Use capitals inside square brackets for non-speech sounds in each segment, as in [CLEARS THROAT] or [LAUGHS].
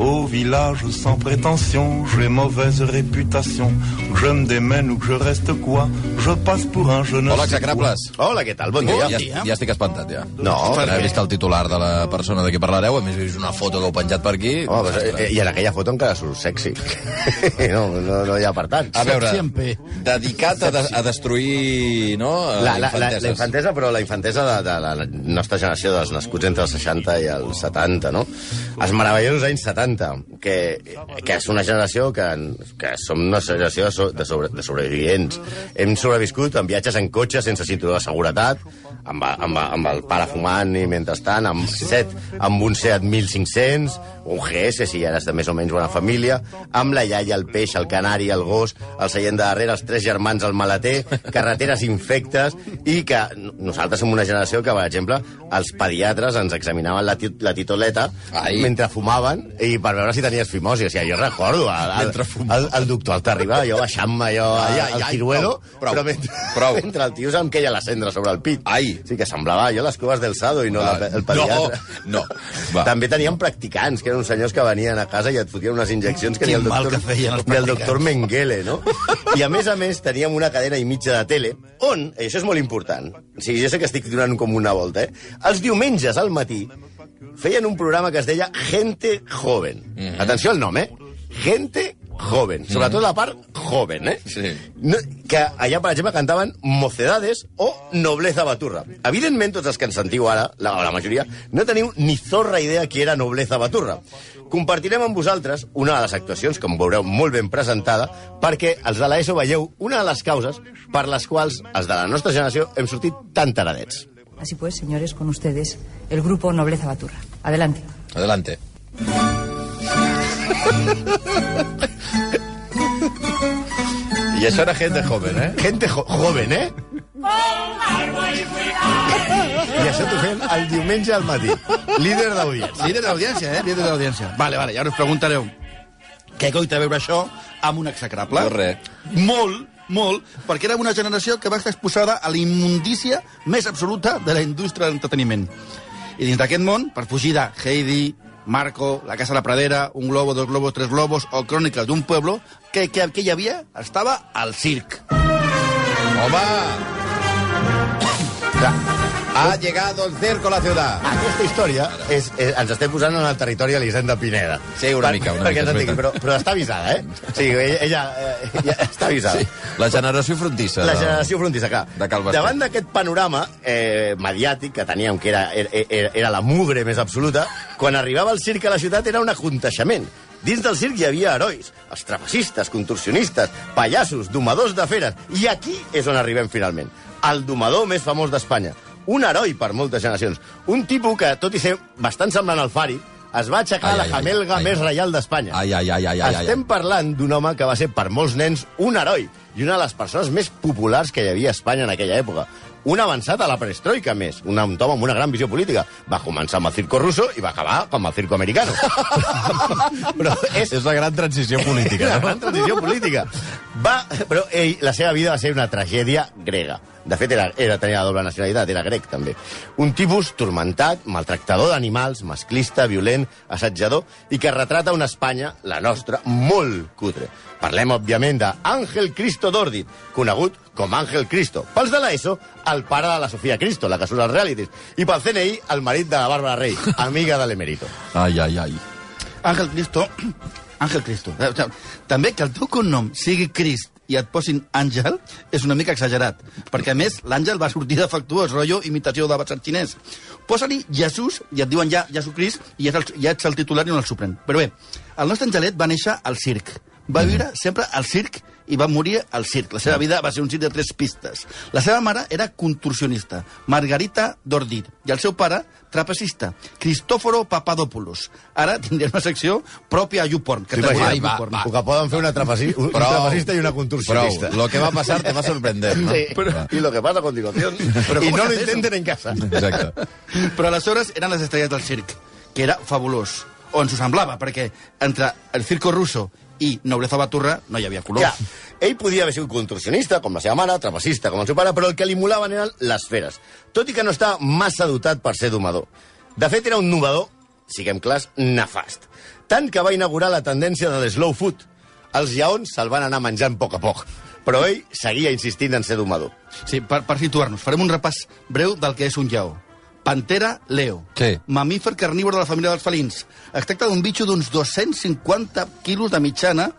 Au village sans prétention, j'ai mauvaise réputation. Je me démène ou que je reste quoi Je passe pour un jeune... Hola, execrables. Hola, què tal? Bon dia. Ja, ja estic espantat, ja. No, no per he vist el titular de la persona de qui parlareu, a més he vist una foto que heu penjat per aquí. Home, pues, eh, I en aquella foto encara surt sexy. [LAUGHS] no, no, no hi ha apartats. A veure, dedicat a, de, a destruir, no? La, la, la, infanteses. la infantesa, però la infantesa de, de la nostra generació, dels nascuts entre els 60 i els 70, no? Els meravellosos anys 70, que, que és una generació que, que som una generació de, so, de, sobre, de sobrevivents. Hem sobreviscut en viatges en cotxe sense cinturó de seguretat, amb, amb, amb el pare fumant i mentrestant, amb set, amb un Seat 1500, un GS, si ja eres de més o menys bona família, amb la iaia, el peix, el canari, el gos, el seient de darrere, els tres germans, el maleter, carreteres infectes, i que nosaltres som una generació que, per exemple, els pediatres ens examinaven la, la titoleta Ai. mentre fumaven i per veure si tenies fimosi. O sigui, jo recordo el, el, el, el doctor al arribar, jo baixant-me allò Ai, ai, al ciruelo, prou, però mentre, prou. [LAUGHS] mentre el tio se'm queia la cendra sobre el pit. Ai. Sí, que semblava allò les cues del Sado i no Va, la, el pediatre. no, no. Va. També teníem practicants, que eren uns senyors que venien a casa i et fotien unes injeccions que ni el Quin doctor, que feien ni el doctor Mengele, no? I a més a més teníem una cadena i mitja de tele on, i això és molt important, o sigui, jo sé que estic donant com una volta, eh? Els diumenges al matí feien un programa que es deia Gente Joven. Mhm. Atenció al nom, eh? Gente Joven. Sobretot la part joven, eh? Sí. No, que allà, per exemple, cantaven Mocedades o Nobleza Baturra. Evidentment, tots els que ens sentiu ara, la, la majoria, no teniu ni zorra idea qui era Nobleza Baturra. Compartirem amb vosaltres una de les actuacions, com veureu, molt ben presentada, perquè els de l'ESO veieu una de les causes per les quals els de la nostra generació hem sortit tan taradets. Así pues, señores, con ustedes, el grupo Nobleza Baturra. Adelante. Adelante. I això era gent de joven, eh? Gente jo joven, eh? I això t'ho fem el diumenge al matí. Líder d'audiència. Líder d'audiència, eh? Líder d'audiència. Vale, vale, ara us preguntareu què coi té a veure això amb un execrable? No, res. Molt, molt, perquè era una generació que va estar exposada a la immundícia més absoluta de la indústria de l'entreteniment. I dins d'aquest món, per fugir de Heidi, Marco, La Casa de la Pradera, Un globo, dos globos, tres globos o Cròniques d'un pueblo, què, què, què hi havia? Estava al circ. Home! Ha llegado el circo a la ciudad. Aquesta història és, és, ens estem posant en el territori Elisenda Pineda. Sí, una mica, una perquè mica, és entenguin, però, però està avisada, eh? O sigui, ella, ella, eh, ella està avisada. Sí, la generació frontissa. La de- generació frontissa, clar. de Cal Basté. Davant d'aquest panorama eh, mediàtic que teníem, que era, era, era la mugre més absoluta, quan arribava el circ a la ciutat era un aconteixement. Dins del circ hi havia herois, els trapecistes, contorsionistes, pallassos, domadors de feres. I aquí és on arribem finalment. El domador més famós d'Espanya. Un heroi per moltes generacions. Un tipus que, tot i ser bastant semblant al Fari, es va aixecar Ai, la ai, jamelga ai, més ai. reial d'Espanya. Ai, ai, ai, ai, ai. Estem parlant d'un home que va ser per molts nens un heroi i una de les persones més populars que hi havia a Espanya en aquella època. Un avançat a la perestroika, més. Un, home amb una gran visió política. Va començar amb el circo russo i va acabar com el circo americano. [LAUGHS] però és, És la gran transició política, no? gran transició política. Va, però ell, la seva vida va ser una tragèdia grega. De fet, era, era, tenia la doble nacionalitat, era grec, també. Un tipus turmentat, maltractador d'animals, masclista, violent, assetjador, i que retrata una Espanya, la nostra, molt cutre. Parlem, òbviament, d'Àngel Cristo Dòrdit, conegut com Àngel Cristo. Pels de l'ESO, el pare de la Sofia Cristo, la que surt als realities. I pel CNI, el marit de la Bàrbara Rey, [LAUGHS] amiga de l'Emerito. Ai, ai, ai. Àngel Cristo... [CLEARS THROAT] Àngel Cristo. Eh, També que el teu cognom sigui Crist i et posin Àngel és una mica exagerat, perquè a més l'Àngel va sortir defectuós, rotllo imitació de xinès. Posa-li Jesús i et diuen ja Jesucrist i ja ja ets el titular i no el suprem. Però bé, el nostre Angelet va néixer al circ. Va viure sempre al circ i va morir al circ. La seva vida va ser un circ de tres pistes. La seva mare era contorsionista, Margarita Dordit, i el seu pare, trapecista, Cristòforo Papadopoulos. Ara tindrem una secció pròpia a YouPorn. Que t'agrada Ai, va, YouPorn. va. O que poden fer una trapeci, un, trapecista i una Prou, contorsionista. lo que va pasar te va sorprender, no? Sí, y lo que pasa a continuación. Pero [LAUGHS] y ¿cómo no lo intenten en casa. Exacte. Però aleshores eren les estrelles del circ, que era fabulós. O ens ho semblava, perquè entre el circo russo i Nobleza Baturra no hi havia color. Ja, ell podia haver sigut contorsionista, com la seva mare, trapecista, com el seu pare, però el que li molaven eren les feres. Tot i que no estava massa dotat per ser domador. De fet, era un novedor, siguem clars, nefast. Tant que va inaugurar la tendència de l'slow food. Els lleons se'l van anar menjant a poc a poc, però ell seguia insistint en ser domador. Sí, per, per situar-nos, farem un repàs breu del que és un lleó. Pantera leo. Sí. Mamífer carnívor de la família dels felins. Es tracta d'un bitxo d'uns 250 quilos de mitjana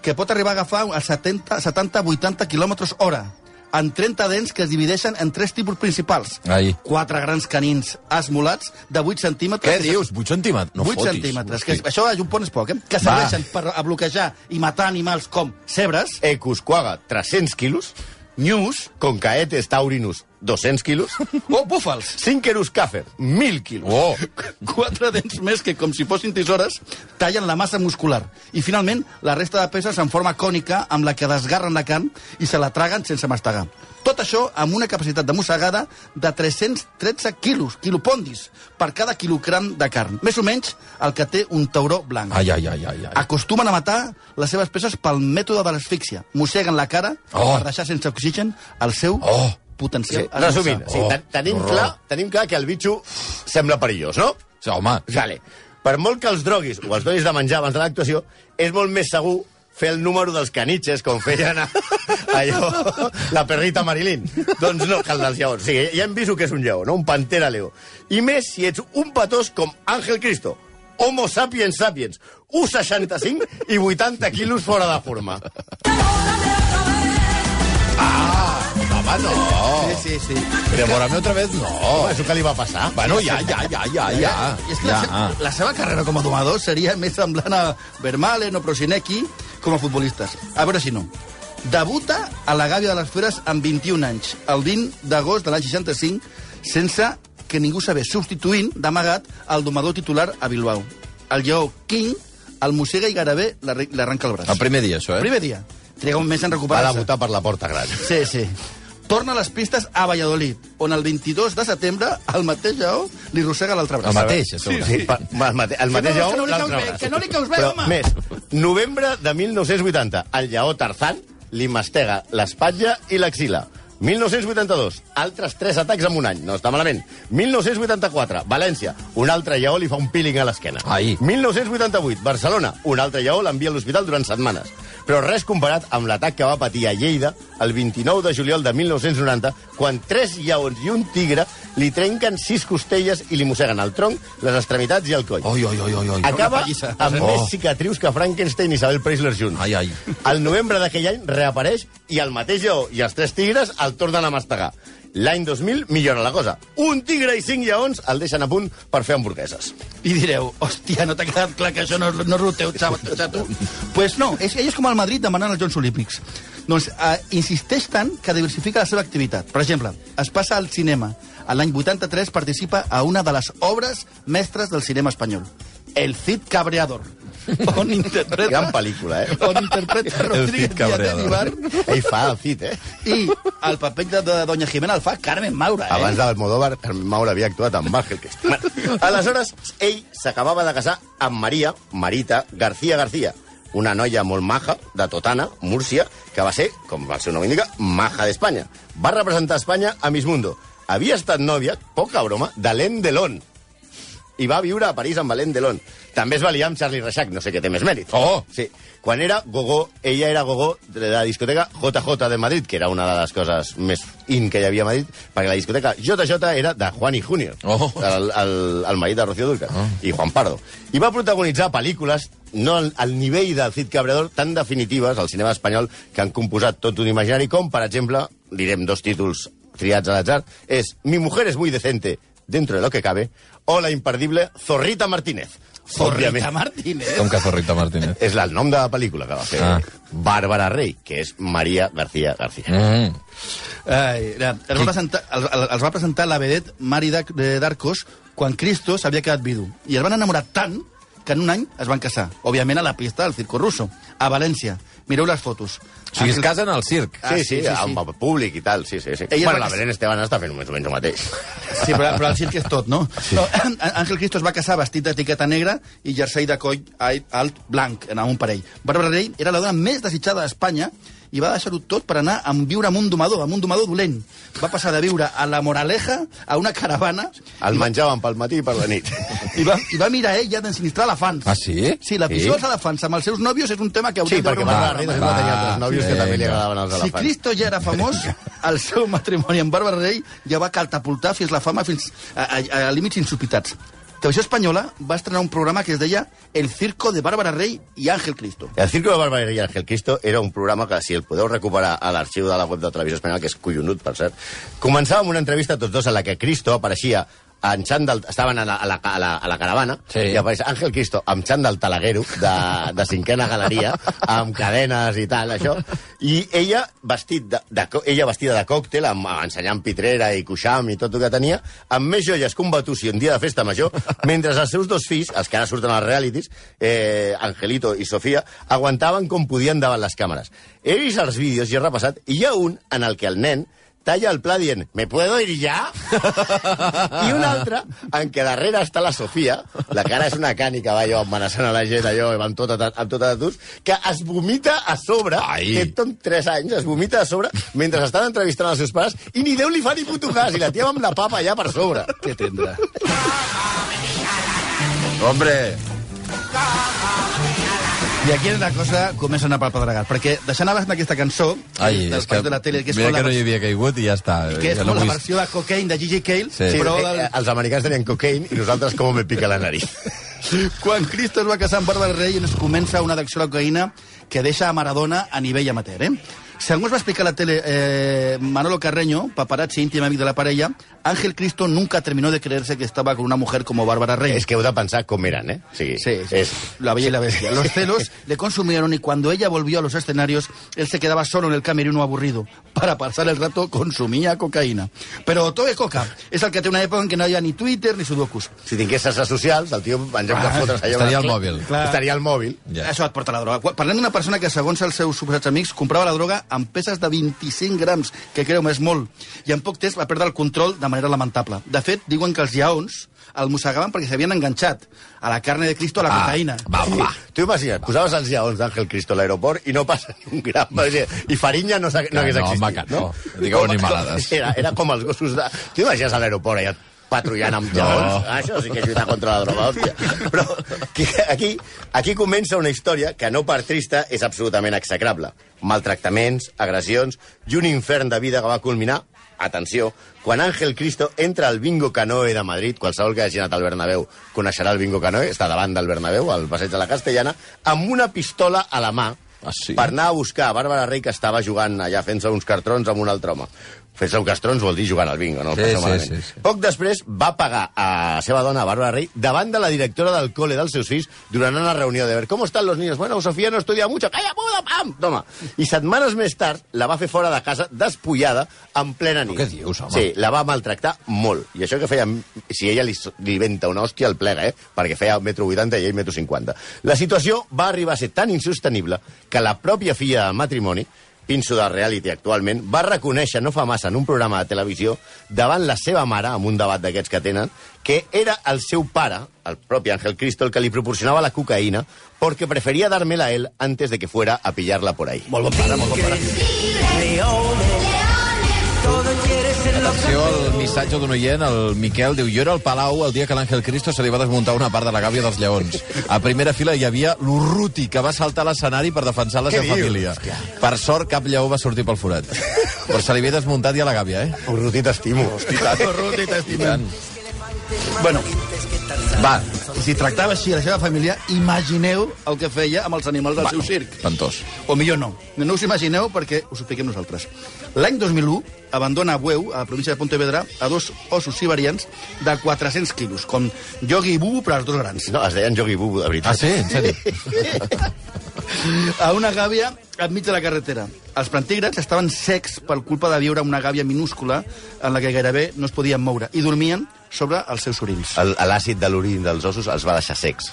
que pot arribar a agafar a 70-80 quilòmetres hora amb 30 dents que es divideixen en tres tipus principals. Ai. Quatre grans canins esmolats de 8 centímetres. Què dius? 8 centímetres? No 8 fotis. centímetres. Que, això a Junpont és poc, eh? Que serveixen per a bloquejar i matar animals com cebres, Ecusquaga, 300 quilos. nyus Concaetes taurinus, 200 quilos. [LAUGHS] o búfals. Cinquerus cafer, 1.000 quilos. Oh, Quatre dents més que, com si fossin tisores, tallen la massa muscular. I, finalment, la resta de peces en forma cònica amb la que desgarren la carn i se la traguen sense mastegar. Tot això amb una capacitat de mossegada de 313 quilos, quilopondis, per cada quilogram de carn. Més o menys el que té un tauró blanc. ai, ai, ai, ai. ai. Acostumen a matar les seves peces pel mètode de l'asfíxia. Mosseguen la cara Oh. per deixar sense oxigen el seu Oh. Potencial. Sí, resumint, sí, Oh, ten tenim, horror. clar, tenim clar que el bitxo sembla perillós, no? Sí, home, Vale. Per molt que els droguis o els donis de menjar abans de l'actuació, és molt més segur fer el número dels canitxes, com feien a, [LAUGHS] allò, la perrita Marilyn. Doncs no, que el dels lleons. Sí, ja hem vist que és un lleó, no? Un pantera leo. I més si ets un patós com Àngel Cristo, Homo sapiens sapiens, 1,65 i 80 quilos fora de forma. Home, no. Sí, sí, sí. Devórame otra vez, no. Oh, això que li va passar? Bueno, ja, ja, ja, ja, ja. I és que la, ja. se la seva carrera com a domador seria més semblant a Vermalen o Prosinecki com a futbolistes. A veure si no. Debuta a la Gàbia de les Feres amb 21 anys, el 20 d'agost de l'any 65, sense que ningú sabés, substituint d'amagat el domador titular a Bilbao. El lleó King el mossega i gairebé l'arrenca el braç. El primer dia, això, eh? Primer dia. Triga un mes en Va recuperar-se. debutar per la porta gran. Sí, sí. Torna a les pistes a Valladolid, on el 22 de setembre el mateix lleó li rosega l'altre braç. El mateix, a sobre. Sí, pa, el, mate, el mateix no li l'altre braç. que no li caus bé, Però, home. Més, novembre de 1980, el lleó Tarzan li mastega l'espatlla i l'axila. 1982, altres tres atacs en un any, no està malament. 1984, València, un altre lleó li fa un peeling a l'esquena. Ai. 1988, Barcelona, un altre lleó l'envia a l'hospital durant setmanes. Però res comparat amb l'atac que va patir a Lleida el 29 de juliol de 1990, quan tres lleons i un tigre li trenquen sis costelles i li mosseguen el tronc, les extremitats i el coll. Oi, oi, oi, oi, oi. Acaba amb Oh. més cicatrius que Frankenstein i Isabel Preisler junts. Ai, ai. Al novembre d'aquell any reapareix i el mateix lleó i els tres tigres el tornen a mastegar. L'any 2000 millora la cosa. Un tigre i cinc lleons el deixen a punt per fer hamburgueses. I direu, hòstia, no t'ha quedat clar que això no, no és el teu xato? pues no, és, és com el Madrid demanant els Jocs Olímpics. Doncs uh, insisteix tant que diversifica la seva activitat. Per exemple, es passa al cinema. L'any 83 participa a una de les obres mestres del cinema espanyol, El Cid Cabreador, [LAUGHS] on interpreta... Gran pel·lícula, eh? On interpreta Rodríguez Cabreador. Diatet Ell fa el fit, eh? i el paper de, de Doña Jimena el fa Carmen Maura, eh? Abans d'Almodóvar, Carmen Maura havia actuat amb Ángel. Bueno, [LAUGHS] aleshores, ell s'acabava de casar amb Maria, Marita García García, una noia molt maja, de Totana, Múrcia, que va ser, com el seu nom indica, maja d'Espanya. Va representar Espanya a Miss Mundo. Havia estat nòvia, poca broma, d'Alain Delon. I va viure a París amb Alain Delon. També es va liar amb Charlie Reixac, no sé què té més mèrit. Oh! Sí. Quan era gogó, ella era gogó de la discoteca JJ de Madrid, que era una de les coses més in que hi havia a Madrid, perquè la discoteca JJ era de Juan y Junior, Oh. el, el, el marit de Rocío Dúrcal, Oh. i Juan Pardo. I va protagonitzar pel·lícules no al, al nivell del Cid Cabredor tan definitives al cinema espanyol que han composat tot un imaginari, com, per exemple, direm dos títols triats a l'atzar, és Mi mujer es muy decente dentro de lo que cabe, o la imperdible Zorrita Martínez. Zorrita Òbviament, Martínez. Com que Zorrita Martínez. [LAUGHS] és el nom de la pel·lícula que va fer Ah. Bàrbara Rey, que és Maria García García. Mm. Ai, era, els, va presentar, els, els va presentar la vedet Mari de d'Arcos quan Cristo s'havia quedat vidu. I es van enamorar tant que en un any es van casar. Òbviament a la pista del Circo Russo, a València. Mireu les fotos. O sigui, es casen al circ. Ah, sí, sí, sí, sí, sí. amb el públic i tal, sí, sí. sí. Ella bueno, va la Belén Esteban està fent més o menys el mateix. Sí, però, però el circ és tot, no? Sí. no Àngel Cristo es va casar vestit d'etiqueta negra i jersei de coll alt blanc, en un parell. Bàrbara Rey era la dona més desitjada d'Espanya i va deixar-ho tot per anar a viure amb un domador, amb un domador dolent. Va passar de viure a la Moraleja a una caravana El menjaven pel matí i per la nit. i va, i va mirar ell ja d'ensinistrar elefants. Ah, sí? Sí, la visió Sí? dels elefants amb els seus nòvios és un tema que Sí, hauria perquè Bàrbara Rey després va tenir altres nòvios que també li agradaven els Si elefants. Cristo ja era famós, [LAUGHS] el seu matrimoni amb Bàrbara Rey ja va catapultar fins la fama fins a, a, a límits insospitats. Televisió Espanyola va estrenar un programa que es deia El circo de Bàrbara Rey i Ángel Cristo. El Circo de Bárbara i Ángel Cristo era un programa que, si el podeu recuperar a l'arxiu de la web de Televisió Espanyola, que és collonut, per cert, començava amb una entrevista tots dos en la que Cristo apareixia en xandall, estaven a la, a la, a la, a la caravana, Sí. i apareix Ángel Cristo amb xandall talaguero de, de cinquena galeria, amb cadenes i tal, això, i ella, vestit de, de, ella vestida de còctel, amb, ensenyant pitrera i cuixam i tot el que tenia, amb més joies que un batussi un dia de festa major, mentre els seus dos fills, els que ara surten als realities, eh, Angelito i Sofia, aguantaven com podien davant les càmeres. He vist els vídeos i he repassat, i hi ha un en el que el nen talla el pla dient ¿Me puedo ir ya? [LAUGHS] I un altre en què darrere està la Sofia, la cara és una cànica, va, allò, amenaçant a la gent, allò, amb tot, a- amb tot a tus, que es vomita a sobre, Ai. té tot 3 anys, es vomita a sobre, mentre estan entrevistant els seus pares, i ni Déu li fa ni puto cas, i la tia amb la papa allà per sobre. Que tendre. Hombre! I aquí la cosa comença a anar pel pedregat, perquè deixant a banda aquesta cançó Ai, del és que, de la tele, que és, mira que no hi havia caigut i ja està. que és ja com no la vull- versió de Cocaine de Gigi Cale, Sí. Però del, eh, els americans tenien cocaine i nosaltres com me pica la nariz. [LAUGHS] quan Cristo es va casar amb Bàrbara Rey ens comença una addicció a la cocaïna que deixa a Maradona a nivell amateur, eh? Según va explicar a la tele eh, Manolo Carreño, paparazzi íntimo amigo de la parella, Ángel Cristo nunca terminó de creerse que estaba con una mujer como Bárbara Rey. És que heu de pensar com eren, eh? Sigui, Sí, sí. És, La bella y la bestia. Los [LAUGHS] celos le consumieron y cuando ella volvió a los escenarios, él se quedaba solo en el camerino aburrido. Para pasar el rato consumía cocaïna. Però Toe Coca és el que té una època en què no hi ha ni Twitter ni sudokus. si tingués xarxes socials, el tio, en lloc de fotre's allò... estaria al mòbil. Clar. Estaria al mòbil. Ja. Això et porta la droga. Parlem d'una persona que, segons els seus suposats amics, comprava la droga amb peces de 25 grams, que creu-me és molt, i en poc temps va perdre el control de manera lamentable. De fet, diuen que els lleons el mossegaven perquè s'havien enganxat a la carne de Cristo a la cocaïna. Va, va. Tu imagina't, posaves els lleons d'Àngel Cristo a l'aeroport i no passa ni un gram. I Farinha no, no Que hagués no, existit. home, que no. Digueu animalades. Era, era com els gossos de... Tu imagines a l'aeroport allà patrullant amb lleons? No. Ah, Això sí que és lluitar contra la droga, hòstia. Però aquí, aquí, aquí comença una història que no per trista és absolutament execrable. Maltractaments, agressions i un infern de vida que va culminar atenció, quan Ángel Cristo entra al Bingo Canoe de Madrid, qualsevol que hagi anat al Bernabéu coneixerà el Bingo Canoe, està davant del Bernabéu, al passeig de la Castellana, amb una pistola a la mà Ah, sí? per anar a buscar a Bàrbara Rey, que estava jugant allà fent-se uns cartrons amb un altre home. Fer-se uns cartrons vol dir jugant al bingo, no? Sí, sí, sí, sí. Poc després va pagar a la seva dona, Bàrbara Rey, davant de la directora del cole dels seus fills durant una reunió de ver com estan los niños. Bueno, Sofía no estudia mucho. ¡Calla, puta, pam! Toma. I setmanes més tard la va fer fora de casa despullada en plena nit. Què dius, home? Sí, la va maltractar molt. I això que feia... Si ella li, li venta una hòstia, el plega, eh? Perquè feia 1,80 m i ell 1,50 m. La situació va arribar a ser tan insostenible que la pròpia filla del matrimoni pinso de reality actualment, va reconèixer no fa massa en un programa de televisió davant la seva mare, amb un debat d'aquests que tenen, que era el seu pare, el propi Ángel Cristo, el que li proporcionava la cocaïna porque prefería dármela a él antes de que fuera a pillarla por ahí. Molt bon pare, molt bon pare. Atenció al missatge d'un oient, el Miquel, diu jo era al Palau el dia que l'Àngel Cristo se li va desmuntar una part de la gàbia dels lleons. A primera fila hi havia l'Urruti, que va saltar a l'escenari per defensar la Què seva dius? família. Per sort, cap lleó va sortir pel forat. Però se li havia desmuntat ja la gàbia, eh? Urruti, t'estimo. Ruti, t'estimem. Bueno, va, si tractava així la seva família, imagineu el que feia amb els animals del seu circ. Ventós. O millor no. No us imagineu perquè us ho expliquem nosaltres. L'any 2001 abandona a Bueu, a la província de Pontevedra, a dos ossos siberians de 400 quilos, com Yogi i Bubu per als dos grans. No, es deien Yogi Bubu, de veritat. Ah, sí? En sèrio? [LAUGHS] A una gàbia enmig de la carretera. Els plantígrads estaven secs per culpa de viure una gàbia minúscula en la que gairebé no es podien moure i dormien sobre els seus orins. L'àcid de l'urin dels ossos els va deixar secs.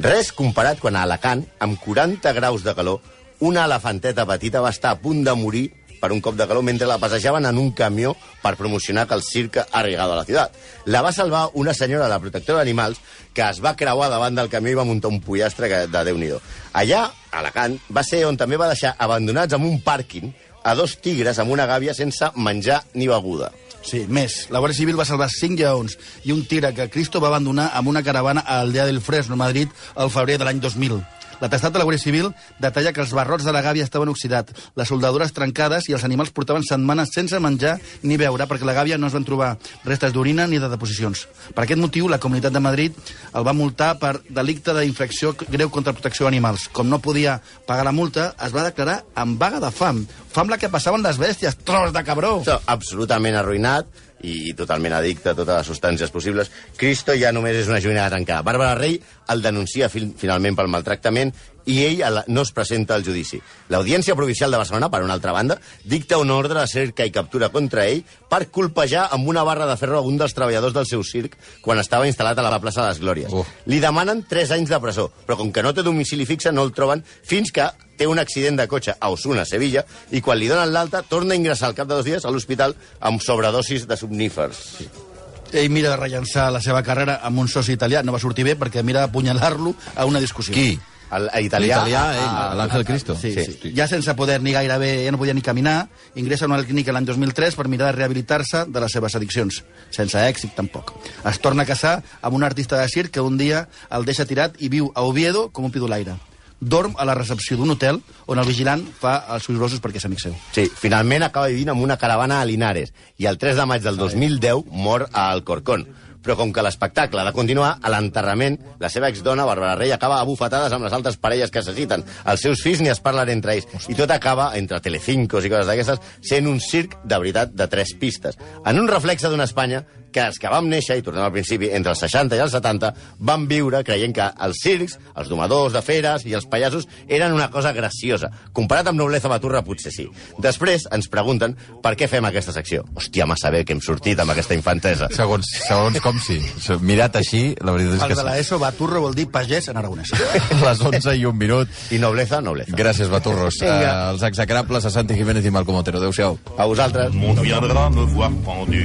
Res comparat quan a Alacant, amb 40 graus de calor, una elefanteta petita va estar a punt de morir per un cop de calor mentre la passejaven en un camió per promocionar que el circ ha arribat a la ciutat. La va salvar una senyora, la protectora d'animals, que es va creuar davant del camió i va muntar un pollastre que, de déu nhi Allà, a Alacant, va ser on també va deixar abandonats en un pàrquing a dos tigres amb una gàbia sense menjar ni beguda. Sí, més. La Guàrdia Civil va salvar cinc lleons i un tigre que Cristo va abandonar amb una caravana a Aldea del Fresno, Madrid, al febrer de l'any 2000. L'atestat de la Guàrdia Civil detalla que els barrots de la gàbia estaven oxidats, les soldadures trencades i els animals portaven setmanes sense menjar ni beure perquè la gàbia no es van trobar restes d'orina ni de deposicions. Per aquest motiu, la Comunitat de Madrid el va multar per delicte d'infracció greu contra protecció d'animals. Com no podia pagar la multa, es va declarar en vaga de fam. Fam la que passaven les bèsties, tros de cabró! Està absolutament arruïnat i totalment addicte a totes les substàncies possibles. Cristo ja només és una joguina tancada. Bàrbara Rey el denuncia fi finalment pel maltractament i ell el, no es presenta al judici. L'Audiència Provincial de Barcelona, per una altra banda, dicta un ordre de cerca i captura contra ell per colpejar amb una barra de ferro a un dels treballadors del seu circ quan estava instal·lat a la plaça de les Glòries. Uh. Li demanen 3 anys de presó, però com que no té domicili fixe no el troben fins que té un accident de cotxe a Osuna, Sevilla, i quan li donen l'alta torna a ingressar al cap de dos dies a l'hospital amb sobredosis de somnífers. Sí. Ell mira de rellençar la seva carrera amb un soci italià, no va sortir bé perquè mira d'apunyalar-lo a una discussió. Qui? El, el italià, L'italià, ell, ah, l'Àngel Cristo. Sí, Sí. sí. sí. Ja sense poder ni gairebé, ja no podia ni caminar, ingressa a una clínica l'any 2003 per mirar de rehabilitar-se de les seves addiccions. Sense èxit, tampoc. Es torna a casar amb un artista de circ que un dia el deixa tirat i viu a Oviedo com un pidolaire. Dorm a la recepció d'un hotel on el vigilant fa els seus grossos perquè és amic seu. Sí, finalment acaba vivint amb una caravana a Linares i el 3 de maig del 2010 mor a Alcorcón. Però com que l'espectacle ha de continuar, a l'enterrament, la seva exdona, Bàrbara Rey, acaba a bufetades amb les altres parelles que assassiten. Els seus fills ni es parlen entre ells. I tot acaba, entre telecincos i coses d'aquestes, sent un circ de veritat de tres pistes. En un reflexe d'una Espanya que els que vam néixer, i tornem al principi, entre els 60 i els 70, van viure creient que els circs, els domadors de feres i els pallassos eren una cosa graciosa. Comparat amb Nobleza Baturra, potser sí. Després ens pregunten per què fem aquesta secció. Hòstia, massa bé que hem sortit amb aquesta infantesa. Segons, segons com sí. Mirat així, la veritat és El que de sí. l'ESO, Baturro vol dir pagès en aragonès. [LAUGHS] Les 11 i un minut. I Nobleza, Nobleza. Gràcies, Baturros. Uh, els execrables a Santi Jiménez i Malcom Otero. Adéu-siau. A vosaltres. monde viendra me voir pendu,